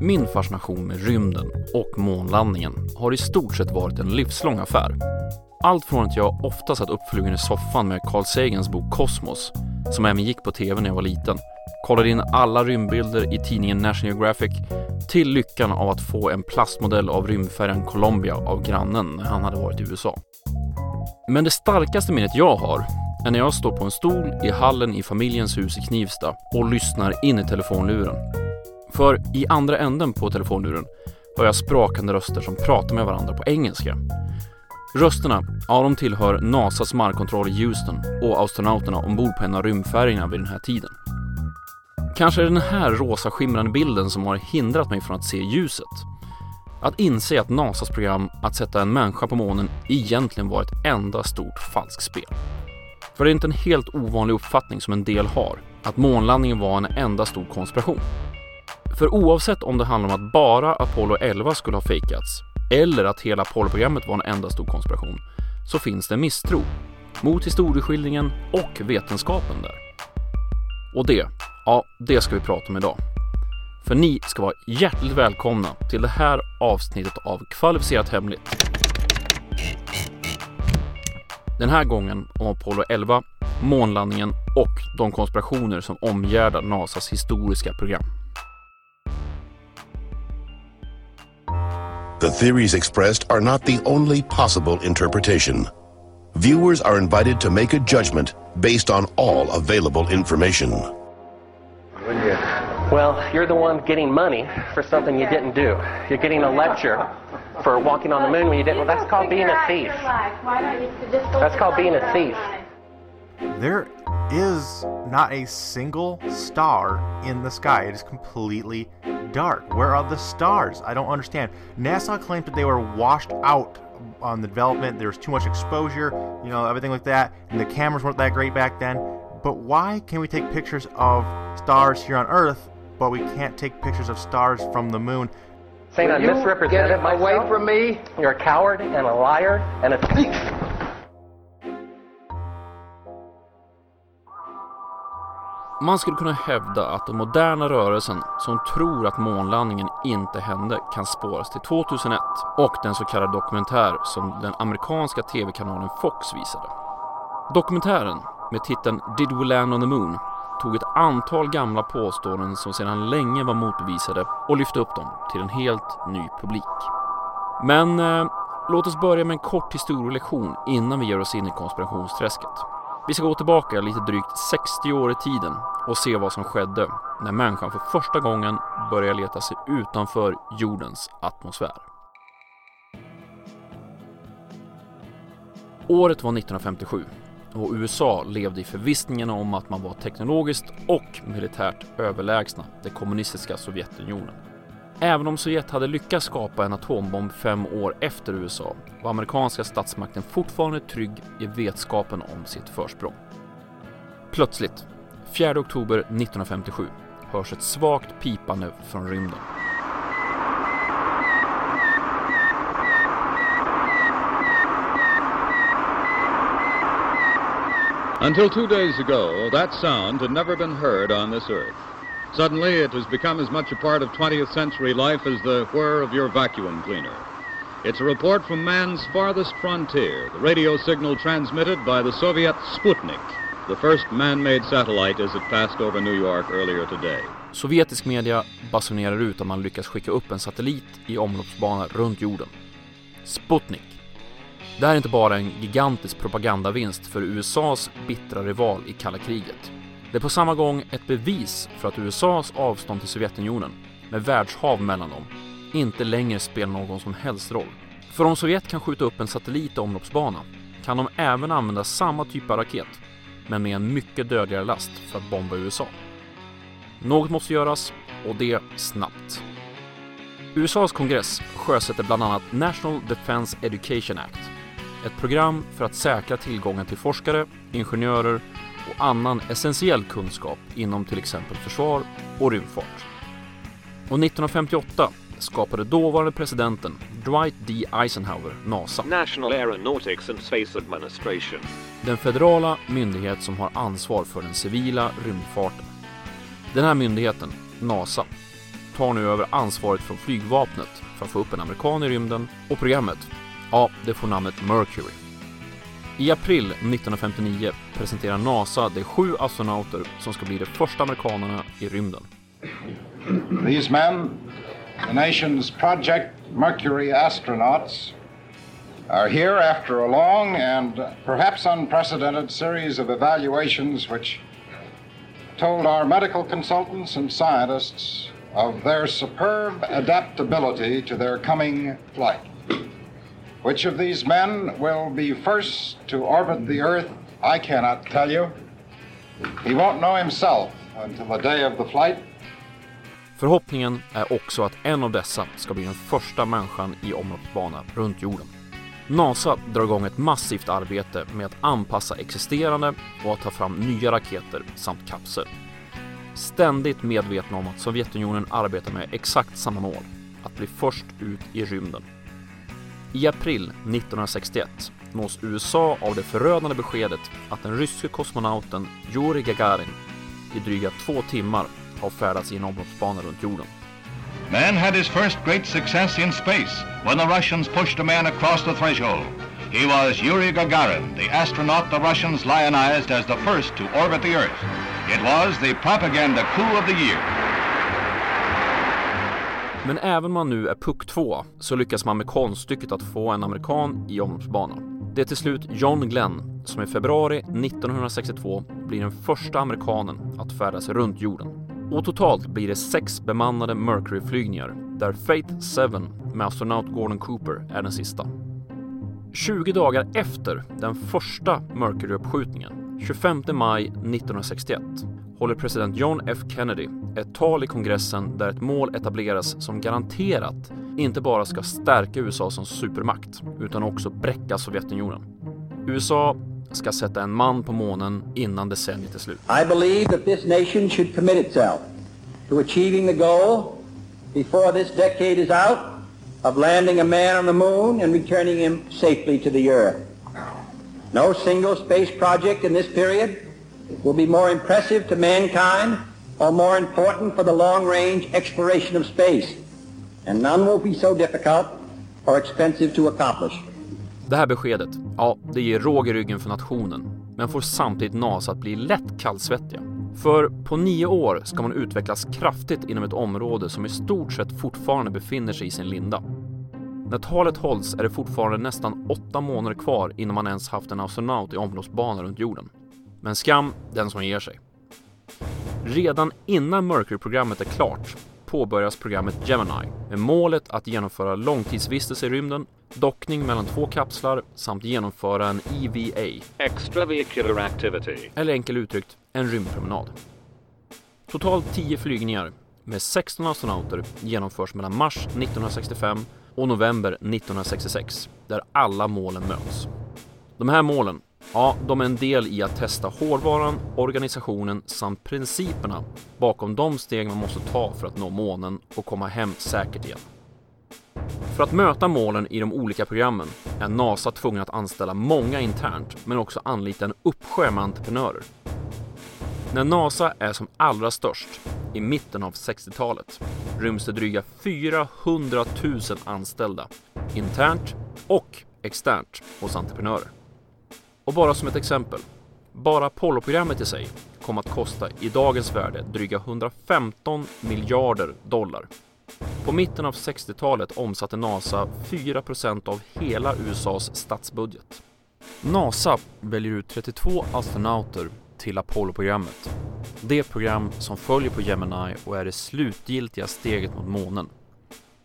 Min fascination med rymden och månlandningen har i stort sett varit en livslång affär. Allt från att jag ofta satt uppflugen i soffan med Carl Sagans bok Kosmos, som även gick på TV när jag var liten, kollade in alla rymdbilder i tidningen National Geographic, till lyckan av att få en plastmodell av rymdfärjan Columbia av grannen när han hade varit i USA. Men det starkaste minnet jag har är när jag står på en stol i hallen i familjens hus i Knivsta och lyssnar in i telefonluren. För i andra änden på telefonluren hör jag sprakande röster som pratar med varandra på engelska. Rösterna, ja de tillhör NASAs markkontroll i Houston och astronauterna ombord på en av rymdfärjorna vid den här tiden. Kanske är det den här rosa skimrande bilden som har hindrat mig från att se ljuset. Att inse att NASAs program att sätta en människa på månen egentligen var ett enda stort falskspel. För det är inte en helt ovanlig uppfattning som en del har, att månlandningen var en enda stor konspiration. För oavsett om det handlar om att bara Apollo 11 skulle ha fejkats eller att hela Apollo-programmet var en enda stor konspiration så finns det misstro mot historieskildringen och vetenskapen där. Och det, ja, det ska vi prata om idag. För ni ska vara hjärtligt välkomna till det här avsnittet av Kvalificerat Hemligt. Den här gången om Apollo 11, månlandningen och de konspirationer som omgärdar NASAs historiska program. The theories expressed are not the only possible interpretation. Viewers are invited to make a judgment based on all available information. Well, you're the one getting money for something you didn't do. You're getting a lecture for walking on the moon when you didn't. Well, that's called being a thief. That's called being a thief. There is not a single star in the sky. It is completely dark. Where are the stars? I don't understand. NASA claimed that they were washed out on the development. There was too much exposure, you know, everything like that. And the cameras weren't that great back then. But why can we take pictures of stars here on Earth, but we can't take pictures of stars from the moon? Saying I You misrepresented get myself. away from me. You're a coward and a liar and a thief. Man skulle kunna hävda att den moderna rörelsen som tror att månlandningen inte hände kan spåras till 2001 och den så kallade dokumentär som den amerikanska tv-kanalen Fox visade. Dokumentären med titeln Did We Land on the Moon tog ett antal gamla påståenden som sedan länge var motbevisade och lyfte upp dem till en helt ny publik. Men eh, låt oss börja med en kort historielektion innan vi ger oss in i konspirationsträsket. Vi ska gå tillbaka lite drygt 60 år i tiden och se vad som skedde när människan för första gången började leta sig utanför jordens atmosfär. Året var 1957 och USA levde i förvissningen om att man var teknologiskt och militärt överlägsna det kommunistiska Sovjetunionen. Även om Sovjet hade lyckats skapa en atombomb fem år efter USA var amerikanska statsmakten fortfarande trygg i vetskapen om sitt försprång. Plötsligt, 4 oktober 1957, hörs ett svagt pipande från rymden. Until two days ago, that sound had never been heard on this earth. Suddenly, it has become as much a part of 20th century life as the whir of your vacuum cleaner. It's a report from man's farthest frontier, the radio signal transmitted by the Soviet Sputnik, the first man-made satellite as it passed over New York earlier today. Sovjetisk media basunerar ut att man lyckas skicka upp en satellit i omloppsbana runt jorden. Sputnik. Det här är inte bara en gigantisk propagandavinst för USAs bittra rival i kalla kriget. Det är på samma gång ett bevis för att USAs avstånd till Sovjetunionen, med världshav mellan dem, inte längre spelar någon som helst roll. För om Sovjet kan skjuta upp en satellit i omloppsbana kan de även använda samma typ av raket, men med en mycket dödligare last för att bomba USA. Något måste göras och det snabbt. USAs kongress sjösätter bland annat National Defense Education Act, ett program för att säkra tillgången till forskare, ingenjörer och annan essentiell kunskap inom till exempel försvar och rymdfart. Och 1958 skapade dåvarande presidenten Dwight D. Eisenhower NASA, National Aeronautics and Space Administration. den federala myndighet som har ansvar för den civila rymdfarten. Den här myndigheten, NASA, tar nu över ansvaret från flygvapnet för att få upp en amerikan i rymden och programmet, ja, det får namnet Mercury. I april 1959 presenterar NASA de sju astronauter som ska bli de första amerikanerna i rymden. These men, the nation's Project Mercury astronauts, are here after a long and perhaps unprecedented series of evaluations which told our medical consultants and scientists of their superb adaptability to their coming flight. Which of these men will be first to orbit the Earth, I cannot tell you. He won't know himself until the day of the flight. Förhoppningen är också att en av dessa ska bli den första människan i omloppsbana runt jorden. NASA drar igång ett massivt arbete med att anpassa existerande och att ta fram nya raketer samt kapsel. Ständigt medvetna om att Sovjetunionen arbetar med exakt samma mål, att bli först ut i rymden. I april 1961 nås USA av det förödande beskedet att den ryske kosmonauten Jurij Gagarin i dryga två timmar har färdats i en omloppsbana runt jorden. Man had his first great success in space when the Russians pushed a man across the threshold. He was Yuri Gagarin, the astronaut the Russians lionized as the first to orbit the Earth. It was the propaganda coup of the year. Men även om man nu är puck 2 så lyckas man med konststycket att få en amerikan i omloppsbanan. Det är till slut John Glenn som i februari 1962 blir den första amerikanen att färdas runt jorden. Och totalt blir det sex bemannade Mercury-flygningar där Faith 7 med astronaut Gordon Cooper är den sista. 20 dagar efter den första Mercury-uppskjutningen, 25 maj 1961, håller president John F Kennedy ett tal i kongressen där ett mål etableras som garanterat inte bara ska stärka USA som supermakt utan också bräcka Sovjetunionen. USA ska sätta en man på månen innan decenniet är slut. I believe that this nation should commit itself to achieving the goal before this decade is out of landing a man on the moon and returning him safely to the earth. No single space project in this period will be more impressive to mankind or more important for the long-range exploration of space, and none will be so difficult or expensive to accomplish. Det här beskedet, ja, det ger råg i ryggen för nationen, men får samtidigt NASA att bli lätt kallsvettiga. För på nio år ska man utvecklas kraftigt inom ett område som i stort sett fortfarande befinner sig i sin linda. När talet hålls är det fortfarande nästan åtta månader kvar innan man ens haft en astronaut i omloppsbana runt jorden. Men skam den som ger sig. Redan innan Mercury-programmet är klart påbörjas programmet Gemini med målet att genomföra långtidsvistelse i rymden, dockning mellan två kapslar samt genomföra en EVA, Extravehicular activity. eller enkel uttryckt en rymdpromenad. Totalt 10 flygningar med 16 astronauter genomförs mellan mars 1965 och november 1966 där alla målen möts. De här målen, ja, de är en del i att testa hårdvaran, organisationen samt principerna bakom de steg man måste ta för att nå månen och komma hem säkert igen. För att möta målen i de olika programmen är NASA tvungen att anställa många internt men också anlita en uppsjö med entreprenörer. När NASA är som allra störst, i mitten av 60-talet, ryms det dryga 400 000 anställda, internt och externt hos entreprenörer. Och bara som ett exempel, bara Apollo-programmet i sig kom att kosta i dagens värde dryga 115 miljarder dollar. På mitten av 60-talet omsatte NASA 4% av hela USAs statsbudget. NASA väljer ut 32 astronauter till Apollo-programmet. Det program som följer på Gemini och är det slutgiltiga steget mot månen.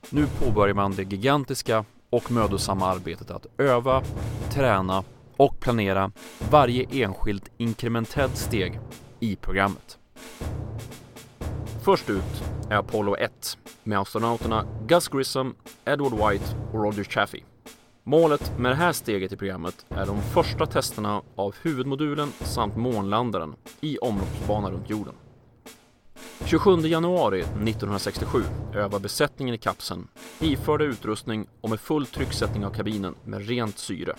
Nu påbörjar man det gigantiska och mödosamma arbetet att öva, träna och planera varje enskilt inkrementellt steg i programmet. Först ut är Apollo 1 med astronauterna Gus Grissom, Edward White och Roger Chaffee. Målet med det här steget i programmet är de första testerna av huvudmodulen samt månlandaren i omloppsbana runt jorden. 27 januari 1967 övar besättningen i kapseln iförda utrustning och med full trycksättning av kabinen med rent syre.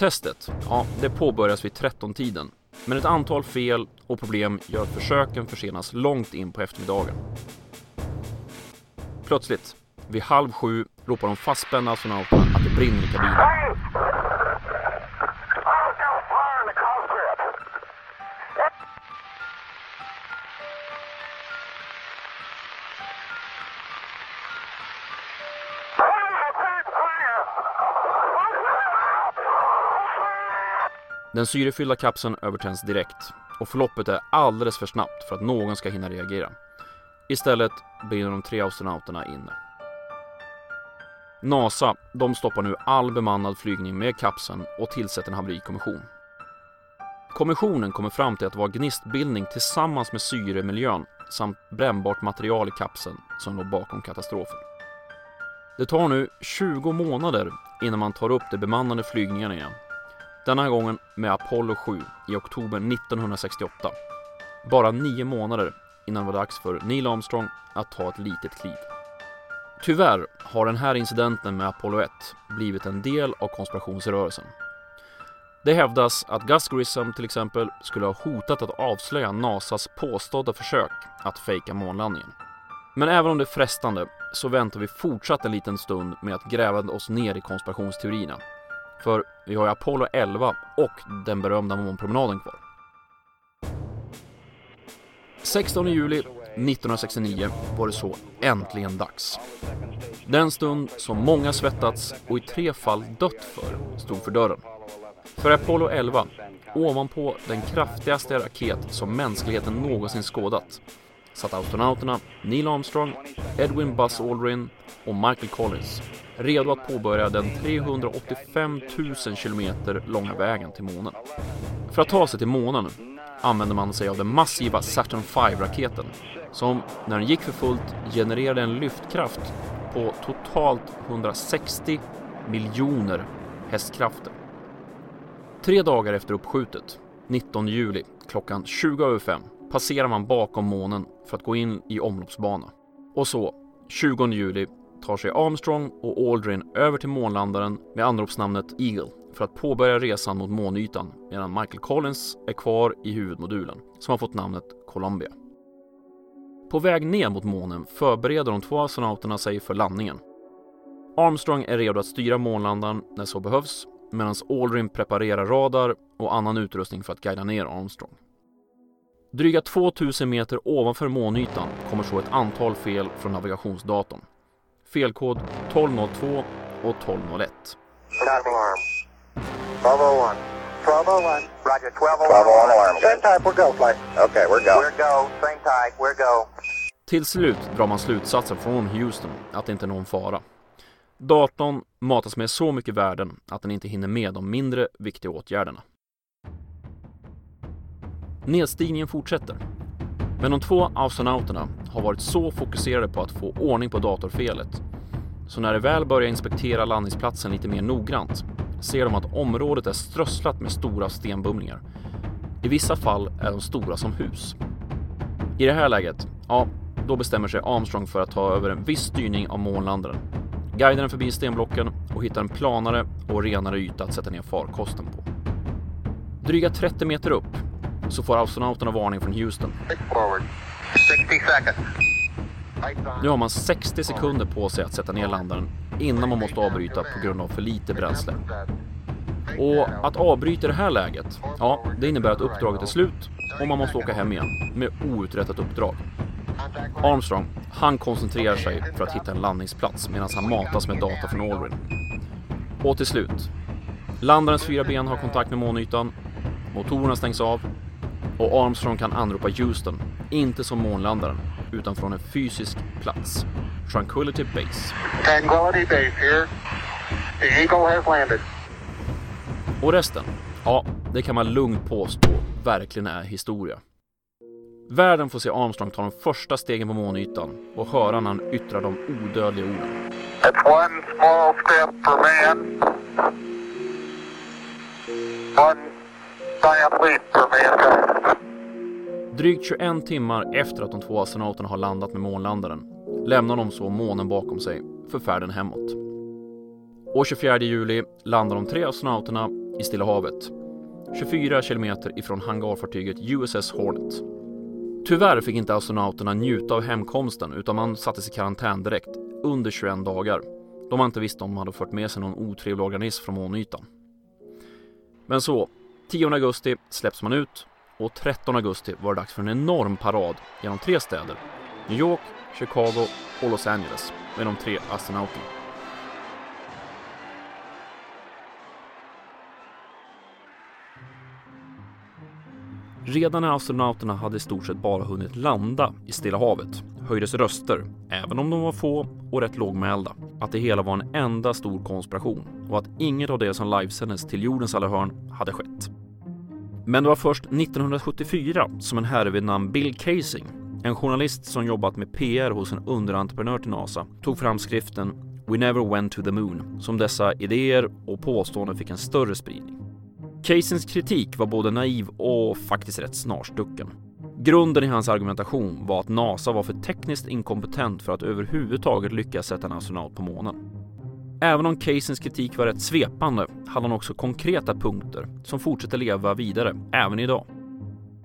Testet, ja, det påbörjas vid 13-tiden, men ett antal fel och problem gör att försöken försenas långt in på eftermiddagen. Plötsligt, vid halv sju, ropar de fastspända astronauterna att det brinner i kabinen. Den syrefyllda kapseln övertänds direkt och förloppet är alldeles för snabbt för att någon ska hinna reagera. Istället brinner de tre astronauterna inne. NASA, de stoppar nu all bemannad flygning med kapseln och tillsätter en haverikommission. Kommissionen kommer fram till att det var gnistbildning tillsammans med syremiljön samt brännbart material i kapseln som låg bakom katastrofen. Det tar nu 20 månader innan man tar upp de bemannade flygningarna igen denna gången med Apollo 7 i oktober 1968. Bara nio månader innan det var dags för Neil Armstrong att ta ett litet kliv. Tyvärr har den här incidenten med Apollo 1 blivit en del av konspirationsrörelsen. Det hävdas att Gus Grissom till exempel skulle ha hotat att avslöja NASAs påstådda försök att fejka månlandningen. Men även om det är frestande så väntar vi fortsatt en liten stund med att gräva oss ner i konspirationsteorierna för vi har ju Apollo 11 och den berömda månpromenaden kvar. 16 juli 1969 var det så äntligen dags. Den stund som många svettats och i tre fall dött för stod för dörren. För Apollo 11, ovanpå den kraftigaste raket som mänskligheten någonsin skådat, satt astronauterna Neil Armstrong, Edwin Buzz Aldrin och Michael Collins redo att påbörja den 385 000 kilometer långa vägen till månen. För att ta sig till månen använde man sig av den massiva Saturn V-raketen som när den gick för fullt genererade en lyftkraft på totalt 160 miljoner hästkrafter. Tre dagar efter uppskjutet, 19 juli klockan 20 över 5 passerar man bakom månen för att gå in i omloppsbana. Och så, 20 juli tar sig Armstrong och Aldrin över till månlandaren med anropsnamnet Eagle för att påbörja resan mot månytan medan Michael Collins är kvar i huvudmodulen som har fått namnet Columbia. På väg ner mot månen förbereder de två astronauterna sig för landningen. Armstrong är redo att styra månlandaren när så behövs medan Aldrin preparerar radar och annan utrustning för att guida ner Armstrong. Dryga 2000 meter ovanför månytan kommer så ett antal fel från navigationsdatorn felkod 1202 och 1201. Till slut drar man slutsatsen från Houston att det inte är någon fara. Datorn matas med så mycket värden att den inte hinner med de mindre viktiga åtgärderna. Nedstigningen fortsätter men de två astronauterna har varit så fokuserade på att få ordning på datorfelet så när de väl börjar inspektera landningsplatsen lite mer noggrant ser de att området är strösslat med stora stenbumlingar. I vissa fall är de stora som hus. I det här läget, ja, då bestämmer sig Armstrong för att ta över en viss styrning av månlandaren. Guidar den förbi stenblocken och hittar en planare och renare yta att sätta ner farkosten på. Dryga 30 meter upp så får astronauterna varning från Houston. Nu har man 60 sekunder på sig att sätta ner landaren innan man måste avbryta på grund av för lite bränsle. Och att avbryta det här läget, ja, det innebär att uppdraget är slut och man måste åka hem igen med outrättat uppdrag. Armstrong, han koncentrerar sig för att hitta en landningsplats medan han matas med data från Aldrin. Och till slut, landarens fyra ben har kontakt med månytan, motorerna stängs av och Armstrong kan anropa Houston, inte som månlandaren, utan från en fysisk plats. Tranquility Base. Tranquility Base here. The Eagle has landed. Och resten? Ja, det kan man lugnt påstå verkligen är historia. Världen får se Armstrong ta de första stegen på månytan och höra när han yttrar de odödliga orden. It's one small step for man. One Drygt 21 timmar efter att de två astronauterna har landat med månlandaren lämnar de så månen bakom sig för färden hemåt. År 24 juli landar de tre astronauterna i Stilla havet 24 kilometer ifrån hangarfartyget USS Hornet. Tyvärr fick inte astronauterna njuta av hemkomsten utan man sattes i karantän direkt, under 21 dagar, då man inte visste om de hade fört med sig någon otrevlig organism från månytan. Men så, 10 augusti släpps man ut och 13 augusti var det dags för en enorm parad genom tre städer, New York, Chicago och Los Angeles med de tre astronauterna. Redan när astronauterna hade i stort sett bara hunnit landa i Stilla havet höjdes röster, även om de var få och rätt lågmälda, att det hela var en enda stor konspiration och att inget av det som livesändes till jordens alla hörn hade skett. Men det var först 1974 som en herre vid namn Bill Casing, en journalist som jobbat med PR hos en underentreprenör till NASA, tog fram skriften We never went to the moon, som dessa idéer och påståenden fick en större spridning. Casings kritik var både naiv och faktiskt rätt snarstucken. Grunden i hans argumentation var att NASA var för tekniskt inkompetent för att överhuvudtaget lyckas sätta en astronaut på månen. Även om Casings kritik var rätt svepande hade han också konkreta punkter som fortsätter leva vidare även idag.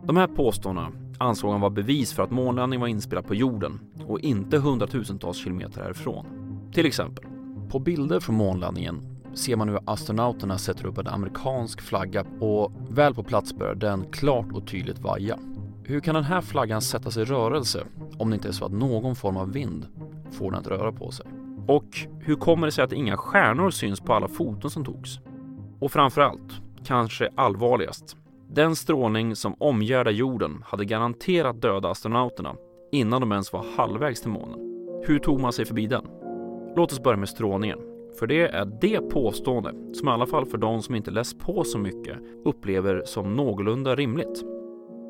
De här påståendena ansåg han var bevis för att månlandningen var inspelad på jorden och inte hundratusentals kilometer härifrån. Till exempel, på bilder från månlandningen ser man hur astronauterna sätter upp en amerikansk flagga och väl på plats börjar den klart och tydligt vaja. Hur kan den här flaggan sättas i rörelse om det inte är så att någon form av vind får den att röra på sig? Och hur kommer det sig att inga stjärnor syns på alla foton som togs? Och framförallt, kanske allvarligast, den strålning som omgärdar jorden hade garanterat döda astronauterna innan de ens var halvvägs till månen. Hur tog man sig förbi den? Låt oss börja med strålningen. För det är det påstående som i alla fall för de som inte läst på så mycket upplever som någorlunda rimligt.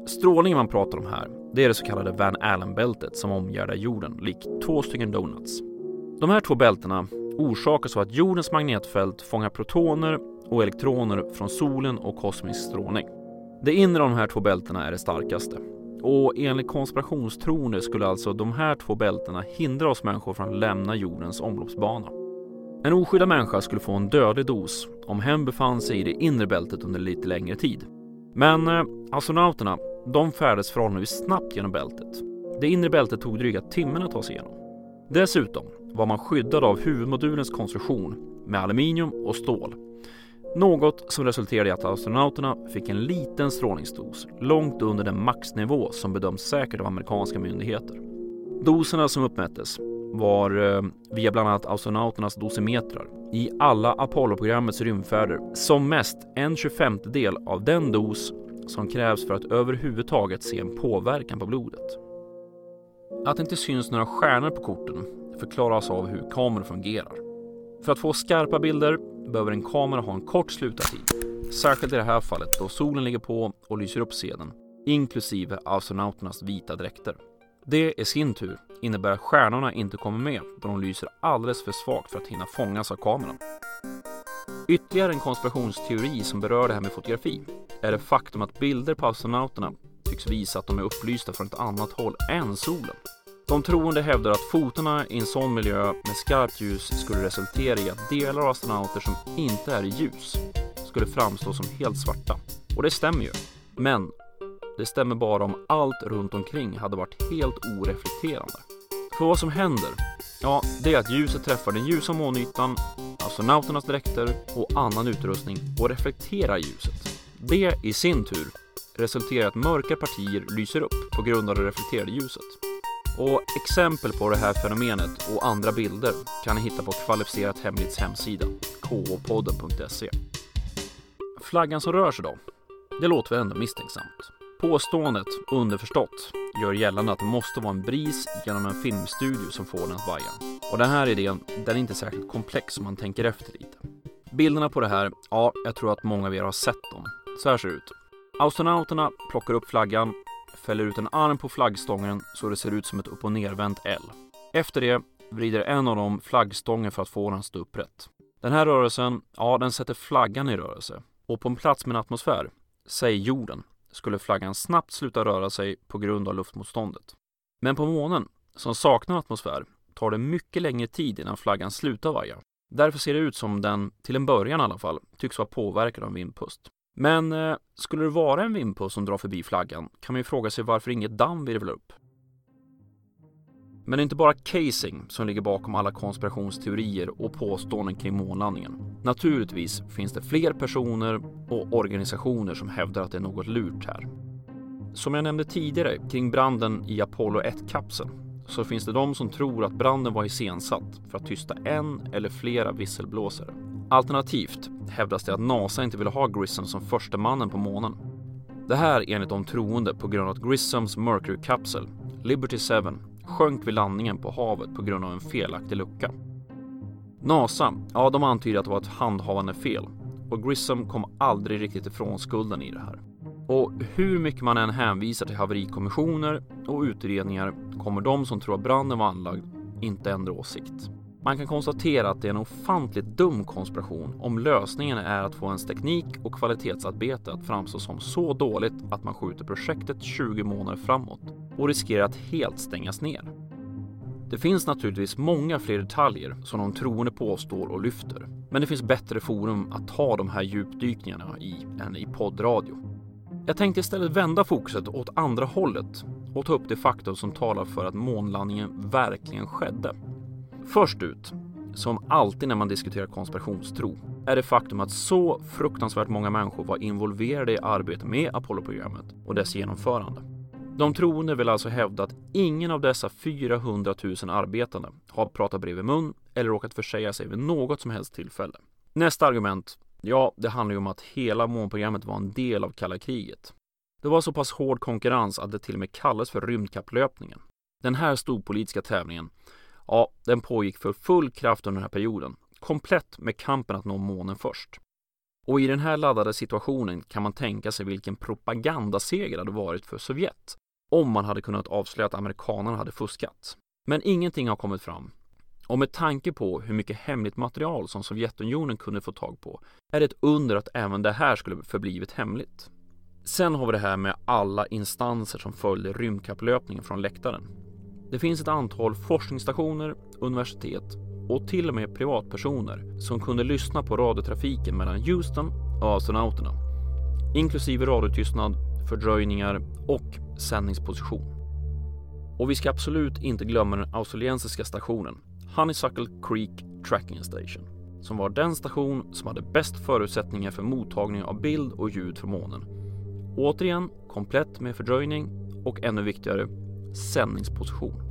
Strålningen man pratar om här, det är det så kallade Van Allen-bältet som omgärdar jorden likt två stycken donuts. De här två bältena orsakas av att jordens magnetfält fångar protoner och elektroner från solen och kosmisk strålning. Det inre av de här två bältena är det starkaste. Och enligt konspirationstroende skulle alltså de här två bältena hindra oss människor från att lämna jordens omloppsbana. En oskyddad människa skulle få en dödlig dos om hen befann sig i det inre bältet under lite längre tid. Men eh, astronauterna, de färdades förhållandevis snabbt genom bältet. Det inre bältet tog dryga timmen att ta sig igenom. Dessutom var man skyddad av huvudmodulens konstruktion med aluminium och stål. Något som resulterade i att astronauterna fick en liten strålningsdos långt under den maxnivå som bedöms säkert av amerikanska myndigheter. Doserna som uppmättes var eh, via bland annat astronauternas dosimetrar i alla Apollo-programmets rymdfärder som mest en 25 del av den dos som krävs för att överhuvudtaget se en påverkan på blodet. Att det inte syns några stjärnor på korten förklaras av hur kameror fungerar. För att få skarpa bilder behöver en kamera ha en kort slutartid. Särskilt i det här fallet då solen ligger på och lyser upp scenen, inklusive astronauternas vita dräkter. Det i sin tur innebär att stjärnorna inte kommer med då de lyser alldeles för svagt för att hinna fångas av kameran. Ytterligare en konspirationsteori som berör det här med fotografi är det faktum att bilder på astronauterna tycks visa att de är upplysta från ett annat håll än solen. De troende hävdar att fotona i en sån miljö med skarpt ljus skulle resultera i att delar av astronauter som inte är i ljus skulle framstå som helt svarta. Och det stämmer ju. Men det stämmer bara om allt runt omkring hade varit helt oreflekterande. För vad som händer, ja, det är att ljuset träffar den ljusa månytan, astronauternas dräkter och annan utrustning och reflekterar ljuset. Det i sin tur resulterar i att mörka partier lyser upp på grund av det reflekterade ljuset. Och exempel på det här fenomenet och andra bilder kan ni hitta på Kvalificerat Hemlighets hemsida, kopodden.se. Flaggan som rör sig då? Det låter väl ändå misstänksamt. Påståendet, underförstått, gör gällande att det måste vara en bris genom en filmstudio som får den att vaja. Och den här idén, den är inte särskilt komplex om man tänker efter lite. Bilderna på det här, ja, jag tror att många av er har sett dem. Så här ser det ut. Astronauterna plockar upp flaggan, fäller ut en arm på flaggstången så det ser ut som ett upp och nervänt L. Efter det vrider en av dem flaggstången för att få den att stå upprätt. Den här rörelsen, ja, den sätter flaggan i rörelse. Och på en plats med en atmosfär, säg jorden, skulle flaggan snabbt sluta röra sig på grund av luftmotståndet. Men på månen, som saknar atmosfär, tar det mycket längre tid innan flaggan slutar vaja. Därför ser det ut som den, till en början i alla fall, tycks vara påverkad av vindpust. Men eh, skulle det vara en vindpust som drar förbi flaggan kan man ju fråga sig varför inget damm virvlar upp. Men det är inte bara casing som ligger bakom alla konspirationsteorier och påståenden kring månlandningen. Naturligtvis finns det fler personer och organisationer som hävdar att det är något lurt här. Som jag nämnde tidigare kring branden i Apollo 1-kapseln så finns det de som tror att branden var iscensatt för att tysta en eller flera visselblåsare. Alternativt hävdas det att NASA inte ville ha Grissom som första mannen på månen. Det här enligt de troende på grund av att Grissoms Mercury-kapsel, Liberty 7, sjönk vid landningen på havet på grund av en felaktig lucka. NASA, ja de antyder att det var ett handhavande fel och Grissom kom aldrig riktigt ifrån skulden i det här. Och hur mycket man än hänvisar till haverikommissioner och utredningar kommer de som tror att branden var anlagd inte ändra åsikt. Man kan konstatera att det är en ofantligt dum konspiration om lösningen är att få ens teknik och kvalitetsarbete att framstå som så dåligt att man skjuter projektet 20 månader framåt och riskerar att helt stängas ner. Det finns naturligtvis många fler detaljer som de troende påstår och lyfter, men det finns bättre forum att ta de här djupdykningarna i än i poddradio. Jag tänkte istället vända fokuset åt andra hållet och ta upp det faktum som talar för att månlandningen verkligen skedde. Först ut, som alltid när man diskuterar konspirationstro, är det faktum att så fruktansvärt många människor var involverade i arbetet med Apollo-programmet och dess genomförande. De troende vill alltså hävda att ingen av dessa 400 000 arbetande har pratat bredvid mun eller råkat försäga sig vid något som helst tillfälle. Nästa argument, ja, det handlar ju om att hela månprogrammet var en del av kalla kriget. Det var så pass hård konkurrens att det till och med kallades för rymdkapplöpningen. Den här storpolitiska tävlingen Ja, den pågick för full kraft under den här perioden, komplett med kampen att nå månen först. Och i den här laddade situationen kan man tänka sig vilken propagandaseger det hade varit för Sovjet om man hade kunnat avslöja att amerikanerna hade fuskat. Men ingenting har kommit fram. Och med tanke på hur mycket hemligt material som Sovjetunionen kunde få tag på är det ett under att även det här skulle förblivit hemligt. Sen har vi det här med alla instanser som följde rymdkapplöpningen från läktaren. Det finns ett antal forskningsstationer, universitet och till och med privatpersoner som kunde lyssna på radiotrafiken mellan Houston och astronauterna, inklusive radiotystnad, fördröjningar och sändningsposition. Och vi ska absolut inte glömma den australiensiska stationen Honeysuckle Creek Tracking Station som var den station som hade bäst förutsättningar för mottagning av bild och ljud från månen. Återigen komplett med fördröjning och ännu viktigare sändningsposition.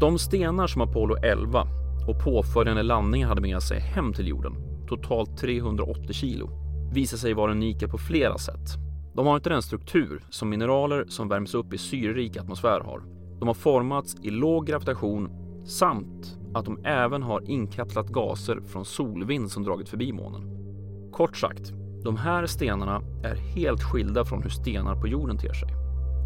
De stenar som Apollo 11 och påföljande landningar hade med sig hem till jorden, totalt 380 kilo, visar sig vara unika på flera sätt. De har inte den struktur som mineraler som värms upp i syrerik atmosfär har. De har formats i låg gravitation samt att de även har inkapslat gaser från solvind som dragit förbi månen. Kort sagt, de här stenarna är helt skilda från hur stenar på jorden ter sig.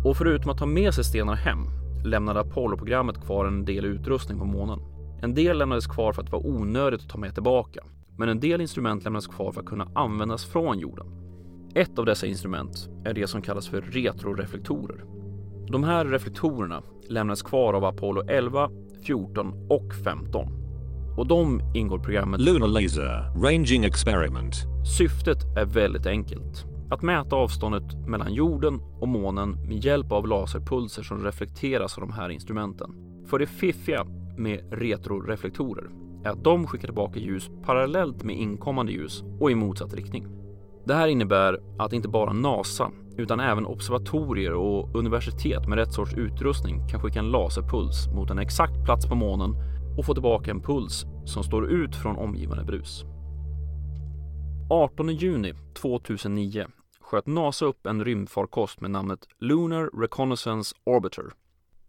Och förutom att ta med sig stenar hem lämnade Apollo-programmet kvar en del utrustning på månen. En del lämnades kvar för att det var onödigt att ta med tillbaka, men en del instrument lämnades kvar för att kunna användas från jorden. Ett av dessa instrument är det som kallas för retroreflektorer. De här reflektorerna lämnades kvar av Apollo 11, 14 och 15. Och de ingår i programmet Lunar Laser Ranging Experiment. Syftet är väldigt enkelt. Att mäta avståndet mellan jorden och månen med hjälp av laserpulser som reflekteras av de här instrumenten. För det fiffiga med retroreflektorer är att de skickar tillbaka ljus parallellt med inkommande ljus och i motsatt riktning. Det här innebär att inte bara NASA utan även observatorier och universitet med rätt sorts utrustning kan skicka en laserpuls mot en exakt plats på månen och få tillbaka en puls som står ut från omgivande brus. 18 juni 2009 sköt NASA upp en rymdfarkost med namnet Lunar Reconnaissance Orbiter.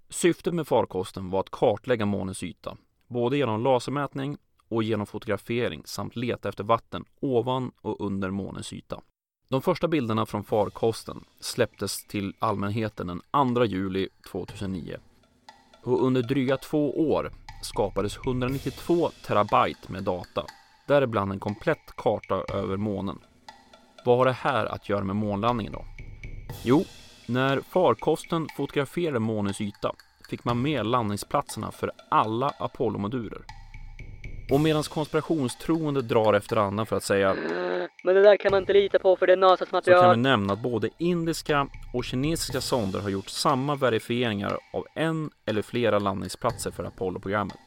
Syftet med farkosten var att kartlägga månens yta, både genom lasermätning och genom fotografering samt leta efter vatten ovan och under månens yta. De första bilderna från farkosten släpptes till allmänheten den 2 juli 2009. Och under dryga två år skapades 192 terabyte med data, däribland en komplett karta över månen. Vad har det här att göra med månlandningen då? Jo, när farkosten fotograferade månens yta fick man med landningsplatserna för alla Apollo-moduler. Och medan konspirationstroende drar efter andan för att säga Men det där kan man inte lita på för det är NASAs så material. kan vi nämna att både indiska och kinesiska sonder har gjort samma verifieringar av en eller flera landningsplatser för Apollo-programmet.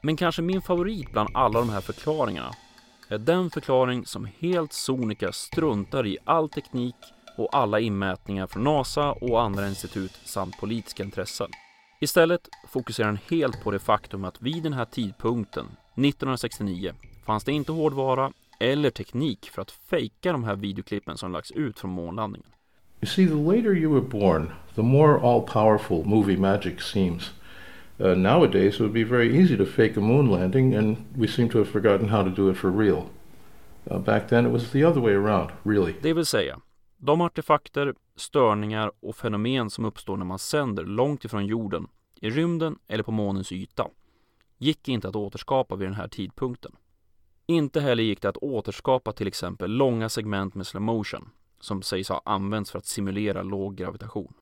Men kanske min favorit bland alla de här förklaringarna är den förklaring som helt sonika struntar i all teknik och alla inmätningar från NASA och andra institut samt politiska intressen. Istället fokuserar den helt på det faktum att vid den här tidpunkten, 1969, fanns det inte hårdvara eller teknik för att fejka de här videoklippen som lagts ut från månlandningen. You see, the later you were born, the more all powerful movie magic seems. Uh, nowadays, it would be very easy to fake a moon landing, and we seem to have forgotten how to do it for real. Uh, back then, it was the other way around, really. Det vill säga, de artefakter, störningar och fenomen som uppstår när man sänder långt ifrån jorden, i rymden eller på månens yta, gick inte att återskapa vid den här tidpunkten. Inte heller gick det att återskapa till exempel långa segment med slow motion, som sägs ha använts för att simulera låg gravitation.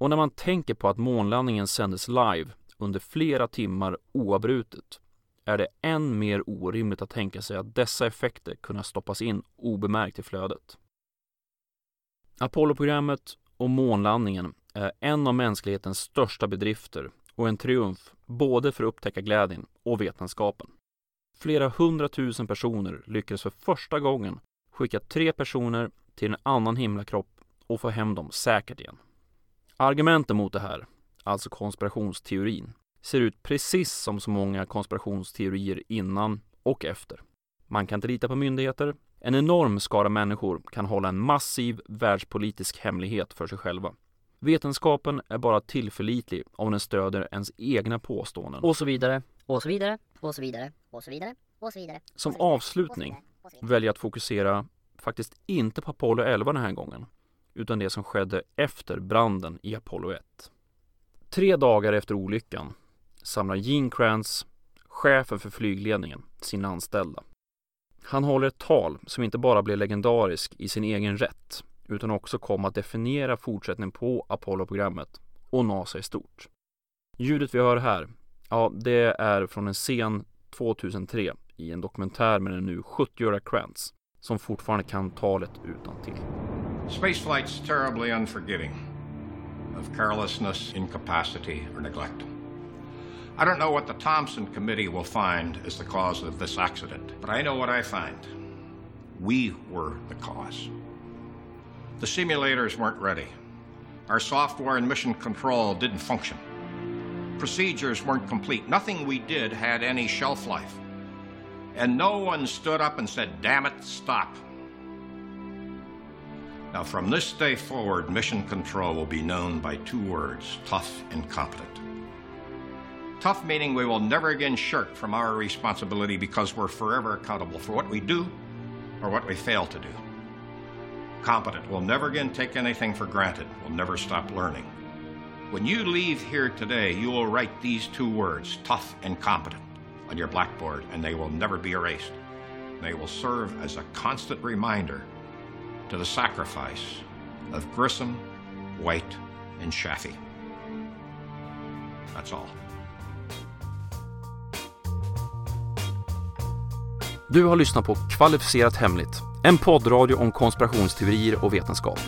Och när man tänker på att månlandningen sändes live under flera timmar oavbrutet är det än mer orimligt att tänka sig att dessa effekter kunna stoppas in obemärkt i flödet. Apollo-programmet och månlandningen är en av mänsklighetens största bedrifter och en triumf både för upptäckarglädjen och vetenskapen. Flera hundratusen personer lyckades för första gången skicka tre personer till en annan himlakropp och få hem dem säkert igen. Argumenten mot det här, alltså konspirationsteorin, ser ut precis som så många konspirationsteorier innan och efter. Man kan inte lita på myndigheter. En enorm skara människor kan hålla en massiv världspolitisk hemlighet för sig själva. Vetenskapen är bara tillförlitlig om den stöder ens egna påståenden. Och så vidare. Och så vidare, och så vidare, och så vidare, och så vidare. Som avslutning väljer jag att fokusera faktiskt inte på Apollo 11 den här gången, utan det som skedde efter branden i Apollo 1. Tre dagar efter olyckan samlar Gene Kranz, chefen för flygledningen, sina anställda. Han håller ett tal som inte bara blev legendarisk i sin egen rätt, utan också kom att definiera fortsättningen på Apollo-programmet och NASA i stort. Ljudet vi hör här, ja, det är från en scen 2003 i en dokumentär med den nu 70-åriga Krantz som fortfarande kan talet utan till. Spaceflight's terribly unforgiving of carelessness, incapacity, or neglect. I don't know what the Thompson Committee will find as the cause of this accident, but I know what I find. We were the cause. The simulators weren't ready. Our software and mission control didn't function. Procedures weren't complete. Nothing we did had any shelf life. And no one stood up and said, damn it, stop. Now, from this day forward, mission control will be known by two words tough and competent. Tough meaning we will never again shirk from our responsibility because we're forever accountable for what we do or what we fail to do. Competent we'll never again take anything for granted, We'll never stop learning. When you leave here today, you will write these two words, tough and competent, on your blackboard, and they will never be erased. They will serve as a constant reminder to the sacrifice of Grissom, White, and Chaffee. That's all. Du har lyssnat på Kvalificerat Hemligt, en poddradio om konspirationsteorier och vetenskap.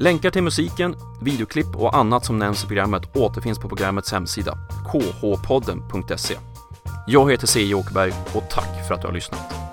Länkar till musiken, videoklipp och annat som nämns i programmet återfinns på programmets hemsida, khpodden.se. Jag heter C. Åkerberg och tack för att du har lyssnat.